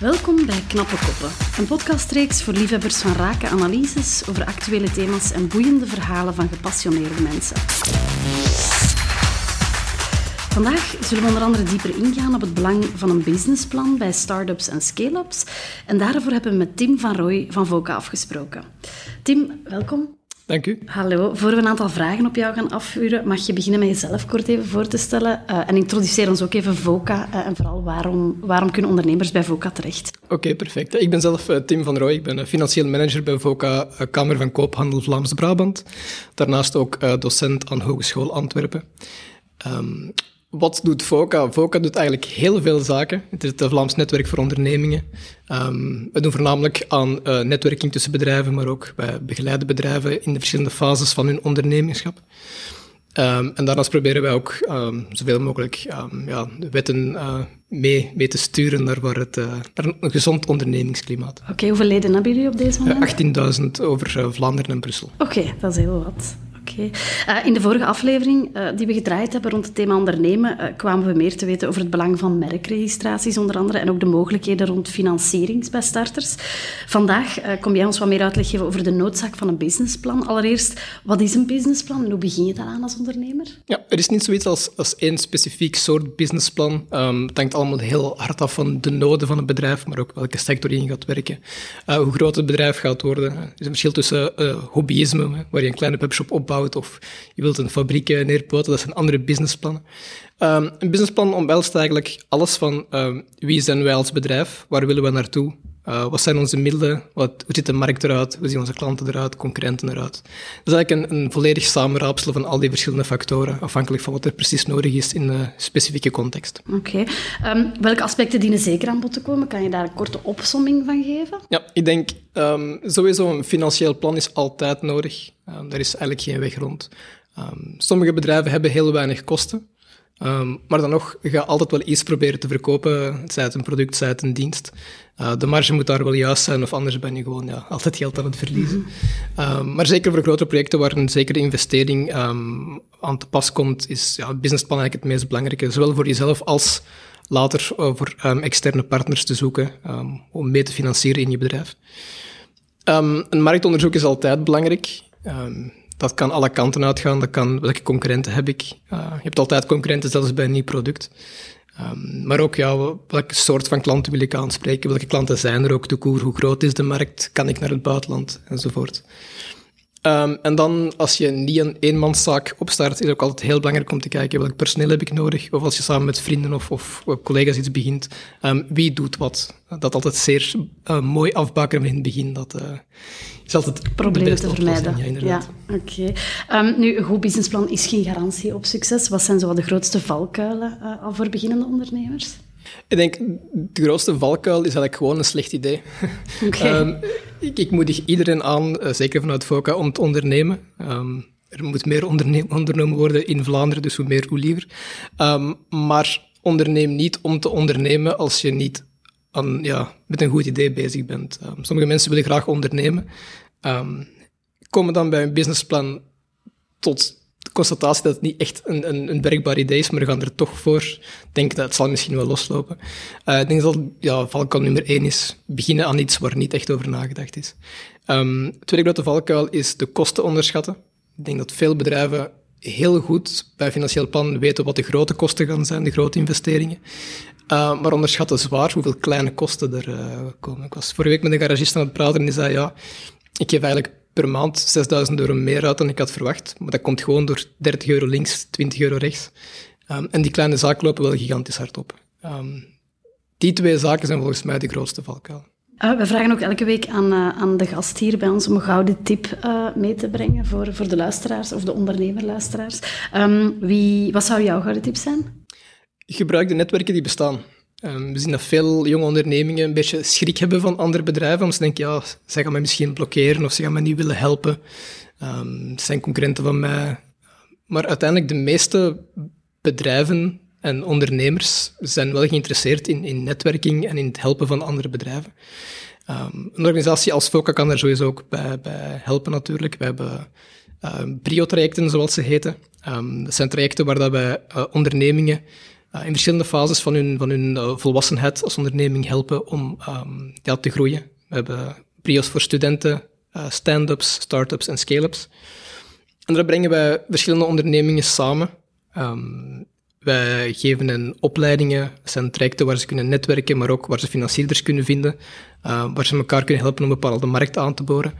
Welkom bij Knappe Koppen, een podcastreeks voor liefhebbers van rake analyses over actuele thema's en boeiende verhalen van gepassioneerde mensen. Vandaag zullen we onder andere dieper ingaan op het belang van een businessplan bij start-ups en scale-ups. En daarvoor hebben we met Tim van Rooij van VOCA afgesproken. Tim, welkom. Dank u. Hallo. Voor we een aantal vragen op jou gaan afvuren, mag je beginnen met jezelf kort even voor te stellen. Uh, en introduceer ons ook even VOCA uh, en vooral waarom, waarom kunnen ondernemers bij VOCA terecht? Oké, perfect. Ik ben zelf uh, Tim van Rooij. Ik ben financieel manager bij VOCA, Kamer van Koophandel Vlaams-Brabant. Daarnaast ook docent aan Hogeschool Antwerpen. Um, wat doet VOCA? VOCA doet eigenlijk heel veel zaken. Het is het Vlaams Netwerk voor Ondernemingen. Um, we doen voornamelijk aan uh, netwerking tussen bedrijven, maar ook wij begeleiden bedrijven in de verschillende fases van hun ondernemingschap. Um, en daarnaast proberen wij ook um, zoveel mogelijk ja, de wetten uh, mee, mee te sturen naar, waar het, uh, naar een gezond ondernemingsklimaat. Oké, hoeveel leden hebben jullie op deze moment? 18.000 over Vlaanderen en Brussel. Oké, dat is heel wat. Okay. Uh, in de vorige aflevering uh, die we gedraaid hebben rond het thema ondernemen, uh, kwamen we meer te weten over het belang van merkregistraties onder andere en ook de mogelijkheden rond financiering bij starters. Vandaag kom jij ons wat meer uitleg geven over de noodzaak van een businessplan. Allereerst, wat is een businessplan en hoe begin je daaraan als ondernemer? Ja, er is niet zoiets als, als één specifiek soort businessplan. Um, het hangt allemaal heel hard af van de noden van het bedrijf, maar ook welke sector je in gaat werken. hoe groot het bedrijf gaat worden. Er is een verschil tussen hobbyisme, waar je een kleine webshop opbouwt, of je wilt een fabriek neerpoten. Dat zijn andere businessplannen. Um, een businessplan omhelst eigenlijk alles van um, wie zijn wij als bedrijf, waar willen we naartoe, uh, wat zijn onze middelen, wat, hoe ziet de markt eruit, hoe zien onze klanten eruit, concurrenten eruit. Dat is eigenlijk een, een volledig samenraapsel van al die verschillende factoren, afhankelijk van wat er precies nodig is in de specifieke context. Oké. Okay. Um, welke aspecten dienen zeker aan bod te komen? Kan je daar een korte opsomming van geven? Ja, ik denk sowieso een financieel plan is altijd nodig. daar is eigenlijk geen weg rond. sommige bedrijven hebben heel weinig kosten. Um, maar dan nog, je gaat altijd wel iets proberen te verkopen, zij het een product, zij het een dienst. Uh, de marge moet daar wel juist zijn, of anders ben je gewoon ja, altijd geld aan het verliezen. Mm um, maar zeker voor grote projecten waar een zekere investering um, aan te pas komt, is ja, het businessplan eigenlijk het meest belangrijke. Zowel voor jezelf als later uh, voor externe partners te zoeken om mee te financieren in je bedrijf. een marktonderzoek is altijd belangrijk dat kan alle kanten uitgaan. Dat kan, welke concurrenten heb ik? Je hebt altijd concurrenten, zelfs bij een nieuw product. Um, maar ook, ja, welke soort van klanten wil ik aanspreken? Welke klanten zijn er ook? De koer, hoe groot is de markt? Kan ik naar het buitenland? Enzovoort. Um, en dan, als je niet een eenmanszaak opstart, is het ook altijd heel belangrijk om te kijken welk personeel heb ik nodig. Of als je samen met vrienden of, of collega's iets begint, um, wie doet wat. Dat altijd zeer uh, mooi afbakken in het begin. Dat uh, is altijd Problemen te vermijden. Ja, inderdaad. Ja, oké. Okay. Um, nu, een goed businessplan is geen garantie op succes. Wat zijn zo de grootste valkuilen uh, voor beginnende ondernemers? Ik denk, de grootste valkuil is eigenlijk gewoon een slecht idee. Okay. um, ik, ik moedig iedereen aan, uh, zeker vanuit FOCA, om te ondernemen. Um, er moet meer ondernomen worden in Vlaanderen, dus hoe meer, hoe liever. Um, maar onderneem niet om te ondernemen als je niet aan, ja, met een goed idee bezig bent. sommige mensen willen graag ondernemen, komen dan bij een businessplan tot constatatie dat het niet echt een, een, een idee is, maar we gaan er toch voor denken dat het zal misschien wel loslopen. Uh, ik denk dat ja, valkuil nummer één is beginnen aan iets waar niet echt over nagedacht is. Um, tweede grote valkuil is de kosten onderschatten. Ik denk dat veel bedrijven heel goed bij financieel plan weten wat de grote kosten gaan zijn, de grote investeringen. Uh, maar onderschatten zwaar hoeveel kleine kosten er uh, komen. Ik was vorige week met een garagist aan het praten en die zei, ja, ik geef eigenlijk per maand 6000 euro meer uit dan ik had verwacht. Maar dat komt gewoon door 30 euro links, 20 euro rechts. Um, en die kleine zaken lopen wel gigantisch hard op. Um, die twee zaken zijn volgens mij de grootste valkuil. Uh, we vragen ook elke week aan, uh, aan de gast hier bij ons om een gouden tip uh, mee te brengen voor, voor de luisteraars of de ondernemerluisteraars. Um, wie, wat zou jouw gouden tip zijn? Gebruik de netwerken die bestaan. Um, we zien dat veel jonge ondernemingen een beetje schrik hebben van andere bedrijven, omdat ze denken, ja, zij gaan mij misschien blokkeren of ze gaan mij niet willen helpen. Um, zijn concurrenten van mij. Maar uiteindelijk, de meeste bedrijven en ondernemers zijn wel geïnteresseerd in, in netwerking en in het helpen van andere bedrijven. Um, een organisatie als FOCA kan daar sowieso ook bij, bij helpen natuurlijk. We hebben um, brio-trajecten, zoals ze heten. dat zijn trajecten waar dat wij uh, ondernemingen in verschillende fases van hun, van hun volwassenheid als onderneming helpen om um, te groeien. We hebben prios voor studenten, stand-ups, start-ups en scale-ups. En daar brengen wij verschillende ondernemingen samen. Um, wij geven hen opleidingen, zijn trajecten waar ze kunnen netwerken, maar ook waar ze financierders kunnen vinden, uh, waar ze elkaar kunnen helpen om bepaalde markt aan te boren.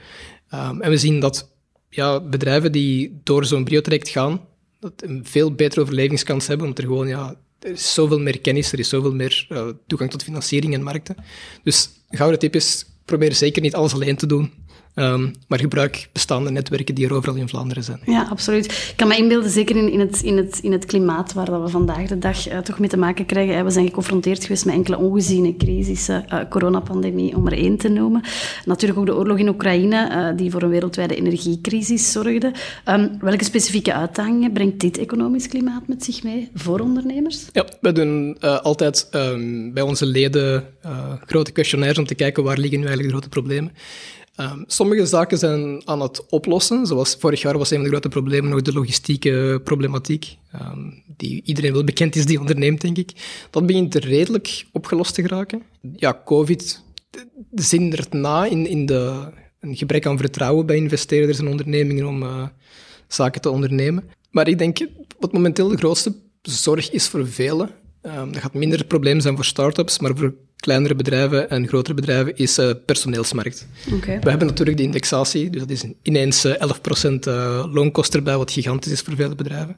Um, en we zien dat ja, bedrijven die door zo'n brio-traject gaan, dat een veel betere overlevingskans hebben, omdat er gewoon, ja, er is zoveel meer kennis, er is zoveel meer uh, toegang tot financiering en markten. Dus gouden tip is, probeer zeker niet alles alleen te doen. Um, maar gebruik bestaande netwerken die er overal in Vlaanderen zijn. Ja, absoluut. Ik kan me inbeelden, zeker in, in, het, in, het, in het klimaat waar dat we vandaag de dag uh, toch mee te maken krijgen. We zijn geconfronteerd geweest met enkele ongeziene crisissen, uh, coronapandemie om er één te noemen. Natuurlijk ook de oorlog in Oekraïne, uh, die voor een wereldwijde energiecrisis zorgde. Um, welke specifieke uitdagingen brengt dit economisch klimaat met zich mee voor ondernemers? Ja, we doen altijd um, bij onze leden grote questionnaires om te kijken waar liggen nu eigenlijk de grote problemen. Um, sommige zaken zijn aan het oplossen. Zoals vorig jaar was een van de grote problemen nog de logistieke problematiek, um, die iedereen wel bekend is die onderneemt, denk ik. Dat begint redelijk opgelost te geraken. Ja, COVID zindert na in, in de, een gebrek aan vertrouwen bij investeerders en ondernemingen om uh, zaken te ondernemen. Maar ik denk, wat momenteel de grootste zorg is voor velen, um, dat gaat minder het probleem zijn voor start-ups, maar voor kleinere bedrijven en grotere bedrijven is uh, personeelsmarkt. Okay. We hebben natuurlijk die indexatie, dus dat is ineens uh, 11% uh, loonkost erbij, wat gigantisch is voor vele bedrijven.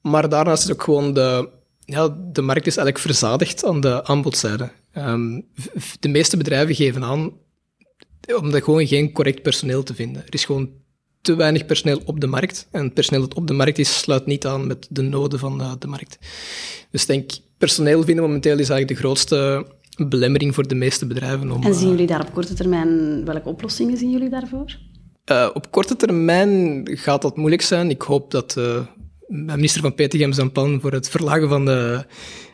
Maar daarnaast is ook gewoon de, ja, de markt is eigenlijk verzadigd aan de aanbodzijde. Um, de meeste bedrijven geven aan om gewoon geen correct personeel te vinden. Er is gewoon te weinig personeel op de markt. En het personeel dat op de markt is, sluit niet aan met de noden van uh, de markt. Dus ik denk, personeel vinden momenteel is eigenlijk de grootste belemmering voor de meeste bedrijven. Om, en zien jullie daar op korte termijn, welke oplossingen zien jullie daarvoor? Uh, op korte termijn gaat dat moeilijk zijn. Ik hoop dat uh, minister van Petegem zijn plan voor het verlagen van de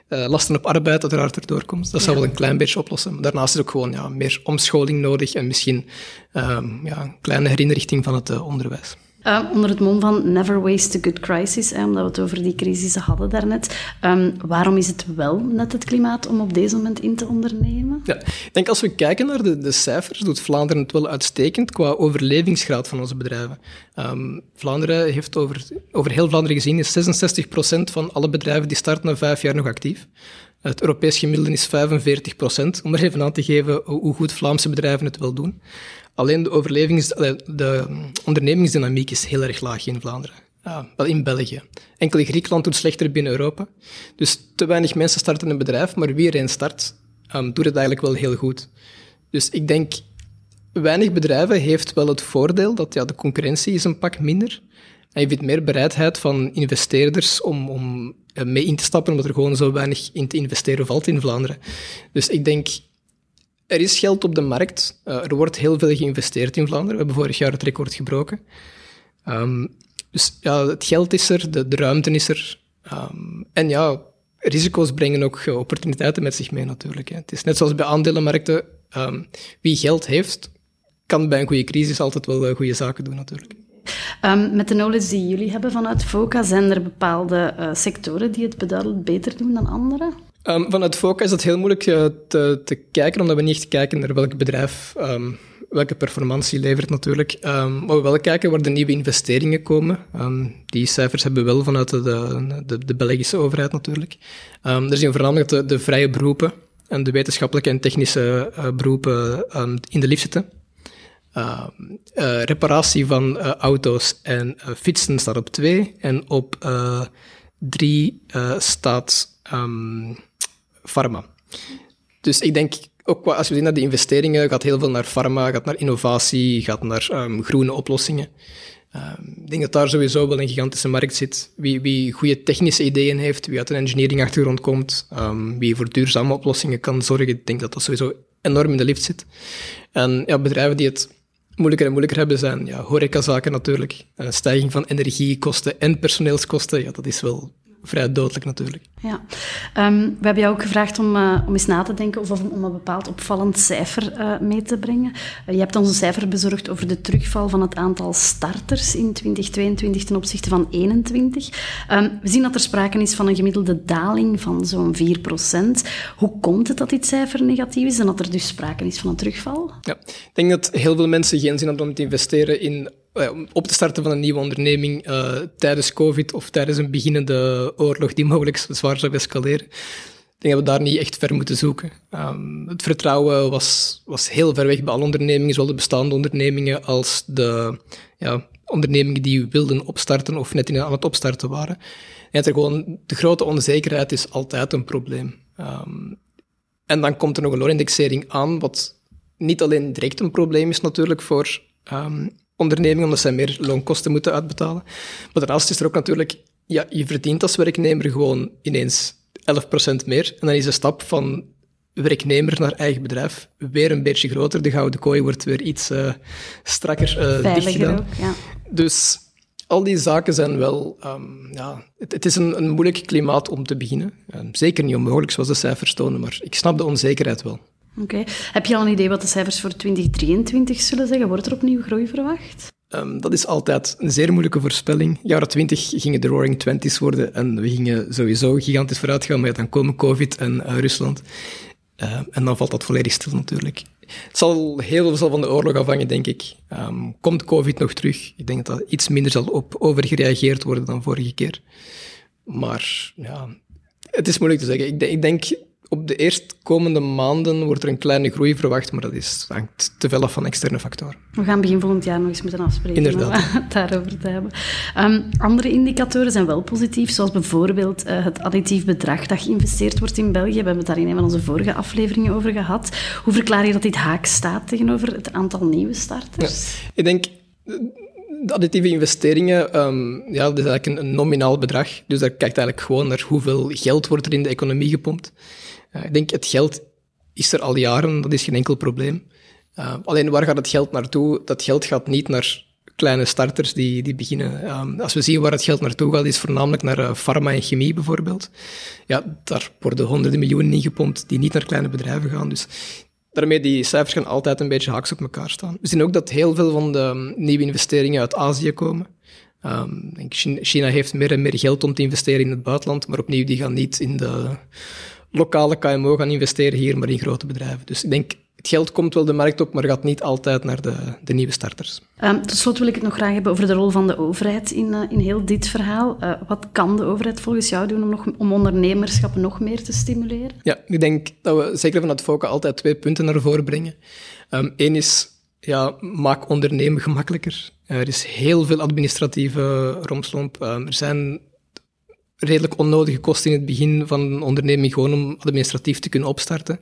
uh, lasten op arbeid uiteraard erdoor komt. Dat zal wel een klein beetje oplossen. Maar daarnaast is ook gewoon ja, meer omscholing nodig en misschien um, ja, een kleine herinrichting van het onderwijs. Uh, onder het mom van Never Waste a Good Crisis, omdat we het over die crisis hadden daarnet. Um, waarom is het wel net het klimaat om op deze moment in te ondernemen? Ja, ik denk als we kijken naar de, de cijfers, doet Vlaanderen het wel uitstekend qua overlevingsgraad van onze bedrijven. Um, Vlaanderen heeft over, over heel Vlaanderen gezien is 66% van alle bedrijven die starten na vijf jaar nog actief. Het Europees gemiddelde is 45%, om er even aan te geven hoe goed Vlaamse bedrijven het wel doen. Alleen de, overlevings, de ondernemingsdynamiek is heel erg laag in Vlaanderen. Ja, wel in België. Enkel Griekenland doet slechter binnen Europa. Dus te weinig mensen starten een bedrijf, maar wie er een start, um, doet het eigenlijk wel heel goed. Dus ik denk, weinig bedrijven heeft wel het voordeel dat ja, de concurrentie is een pak minder. En je vindt meer bereidheid van investeerders om, om eh, mee in te stappen, omdat er gewoon zo weinig in te investeren valt in Vlaanderen. Dus ik denk, er is geld op de markt. Uh, er wordt heel veel geïnvesteerd in Vlaanderen. We hebben vorig jaar het record gebroken. Um, dus ja, het geld is er, de, ruimte is er. Um, en ja, risico's brengen ook opportuniteiten met zich mee natuurlijk. Hè. Het is net zoals bij aandelenmarkten. Um, wie geld heeft, kan bij een goede crisis altijd wel goede zaken doen natuurlijk. Um, met de knowledge die jullie hebben vanuit FOCA, zijn er bepaalde uh, sectoren die het beduidend beter doen dan andere? Um, vanuit FOCA is het heel moeilijk uh, te, te, kijken, omdat we niet echt kijken naar welk bedrijf um, welke performantie levert natuurlijk. Maar we wel kijken waar de nieuwe investeringen komen. die cijfers hebben we wel vanuit de, de, de Belgische overheid natuurlijk. er zijn voornamelijk de, vrije beroepen en de wetenschappelijke en technische uh, beroepen in de lift zitten. Uh, uh, reparatie van uh, auto's en fietsen staat op twee. En op drie staat um, pharma. Dus ik denk, ook als we zien naar de investeringen, gaat heel veel naar pharma, gaat naar innovatie, gaat naar um, groene oplossingen. Um, ik denk dat daar sowieso wel een gigantische markt zit. Wie, wie goede technische ideeën heeft, wie uit een engineering-achtergrond komt, wie voor duurzame oplossingen kan zorgen, ik denk dat dat sowieso enorm in de lift zit. En ja, bedrijven die het moeilijker en moeilijker hebben zijn ja, horecazaken natuurlijk. Een stijging van energiekosten en personeelskosten, ja, dat is wel vrij dodelijk natuurlijk. Ja. Um, we hebben jou ook gevraagd om, uh, om eens na te denken of, of om een bepaald opvallend cijfer uh, mee te brengen. Uh, je hebt ons een cijfer bezorgd over de terugval van het aantal starters in 2022 ten opzichte van 21. Um, we zien dat er sprake is van een gemiddelde daling van zo'n 4% Hoe komt het dat dit cijfer negatief is en dat er dus sprake is van een terugval? Ja, ik denk dat heel veel mensen geen zin hebben om te investeren in eh, op te starten van een nieuwe onderneming uh, tijdens COVID of tijdens een beginnende oorlog die mogelijk zwaar zou escaleren. Ik denk dat we daar niet echt ver moeten zoeken. Um, het vertrouwen was, was heel ver weg bij alle ondernemingen, zowel de bestaande ondernemingen als de ja, ondernemingen die wilden opstarten of net in, aan het opstarten waren. En er gewoon, de grote onzekerheid is altijd een probleem. Um, en dan komt er nog een loonindexering aan, wat niet alleen direct een probleem is natuurlijk voor um, onderneming, omdat zij meer loonkosten moeten uitbetalen. Maar daarnaast is er ook natuurlijk, ja, je verdient als werknemer gewoon ineens 11% meer. En dan is de stap van werknemer naar eigen bedrijf weer een beetje groter. De gouden kooi wordt weer iets uh, strakker uh, dichtgedaan. Ook, ja. Dus al die zaken zijn wel... Um, ja, het, het, is een, een moeilijk klimaat om te beginnen. Um, zeker niet onmogelijk, zoals de cijfers tonen, maar ik snap de onzekerheid wel. Oké. Heb je al een idee wat de cijfers voor 2023 zullen zeggen? Wordt er opnieuw groei verwacht? Um, dat is altijd een zeer moeilijke voorspelling. Jaren 20 gingen de Roaring Twenties worden en we gingen sowieso gigantisch vooruit gaan, maar dan komen COVID en uh, Rusland. Uh, en dan valt dat volledig stil natuurlijk. Het zal heel veel van de oorlog afhangen, denk ik. Um, komt COVID nog terug? Ik denk dat er iets minder zal op overgereageerd worden dan vorige keer. Maar ja, het is moeilijk te zeggen. Ik, ik denk op de eerstkomende maanden wordt er een kleine groei verwacht, maar dat is, hangt te veel af van externe factoren. We gaan begin volgend jaar nog eens moeten afspreken Inderdaad. om het daarover te hebben. Um, andere indicatoren zijn wel positief, zoals bijvoorbeeld uh, het additief bedrag dat geïnvesteerd wordt in België. We hebben het daar in een van onze vorige afleveringen over gehad. Hoe verklaar je dat dit haak staat tegenover het aantal nieuwe starters? Ja, ik denk de additieve investeringen, um, ja, dat is eigenlijk een, een, nominaal bedrag. Dus daar kijkt eigenlijk gewoon naar hoeveel geld wordt er in de economie gepompt. Ik denk, het geld is er al jaren, dat is geen enkel probleem. Alleen waar gaat het geld naartoe? Dat geld gaat niet naar kleine starters die, die beginnen. Als we zien waar het geld naartoe gaat, is voornamelijk naar uh, pharma en chemie bijvoorbeeld. Ja, daar worden honderden miljoenen ingepompt die niet naar kleine bedrijven gaan. Dus daarmee, die cijfers gaan altijd een beetje haaks op elkaar staan. We zien ook dat heel veel van de nieuwe investeringen uit Azië komen. China heeft meer en meer geld om te investeren in het buitenland, maar opnieuw, die gaan niet in de lokale KMO gaan investeren hier, maar in grote bedrijven. Dus ik denk, het geld komt wel de markt op, maar gaat niet altijd naar de, de nieuwe starters. Um, tot slot wil ik het nog graag hebben over de rol van de overheid in, uh, in heel dit verhaal. Uh, wat kan de overheid volgens jou doen om, nog, om ondernemerschap nog meer te stimuleren? Ja, ik denk dat we zeker vanuit FOCA altijd twee punten naar voren brengen. Eén um, is, ja, maak ondernemen gemakkelijker. Er is heel veel administratieve romslomp. Um, er zijn redelijk onnodige kosten in het begin van een onderneming gewoon om administratief te kunnen opstarten.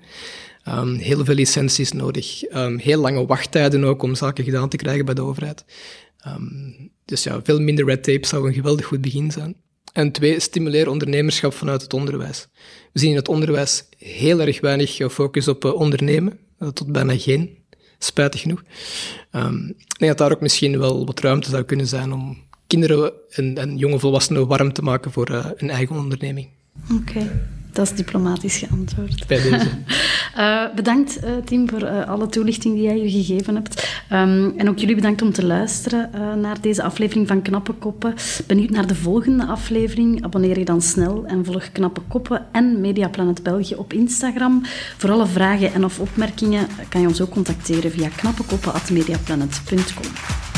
Um, heel veel licenties nodig. Um, heel lange wachttijden ook om zaken gedaan te krijgen bij de overheid. Um, dus ja, veel minder red tape zou een geweldig goed begin zijn. En twee, stimuleer ondernemerschap vanuit het onderwijs. We zien in het onderwijs heel erg weinig focus op uh, ondernemen, uh, tot bijna geen, spijtig genoeg. ik denk dat daar ook misschien wel wat ruimte zou kunnen zijn om kinderen en, en jonge volwassenen warm te maken voor uh, een eigen onderneming. Oké. Dat is diplomatisch geantwoord. Bij deze. uh, bedankt, uh, Tim, voor alle toelichting die jij hier gegeven hebt. Um, en ook jullie bedankt om te luisteren naar deze aflevering van Knappe Koppen. Benieuwd naar de volgende aflevering? Abonneer je dan snel en volg Knappe Koppen en Mediaplanet België op Instagram. Voor alle vragen en of opmerkingen kan je ons ook contacteren via knappekoppen.mediaplanet.com.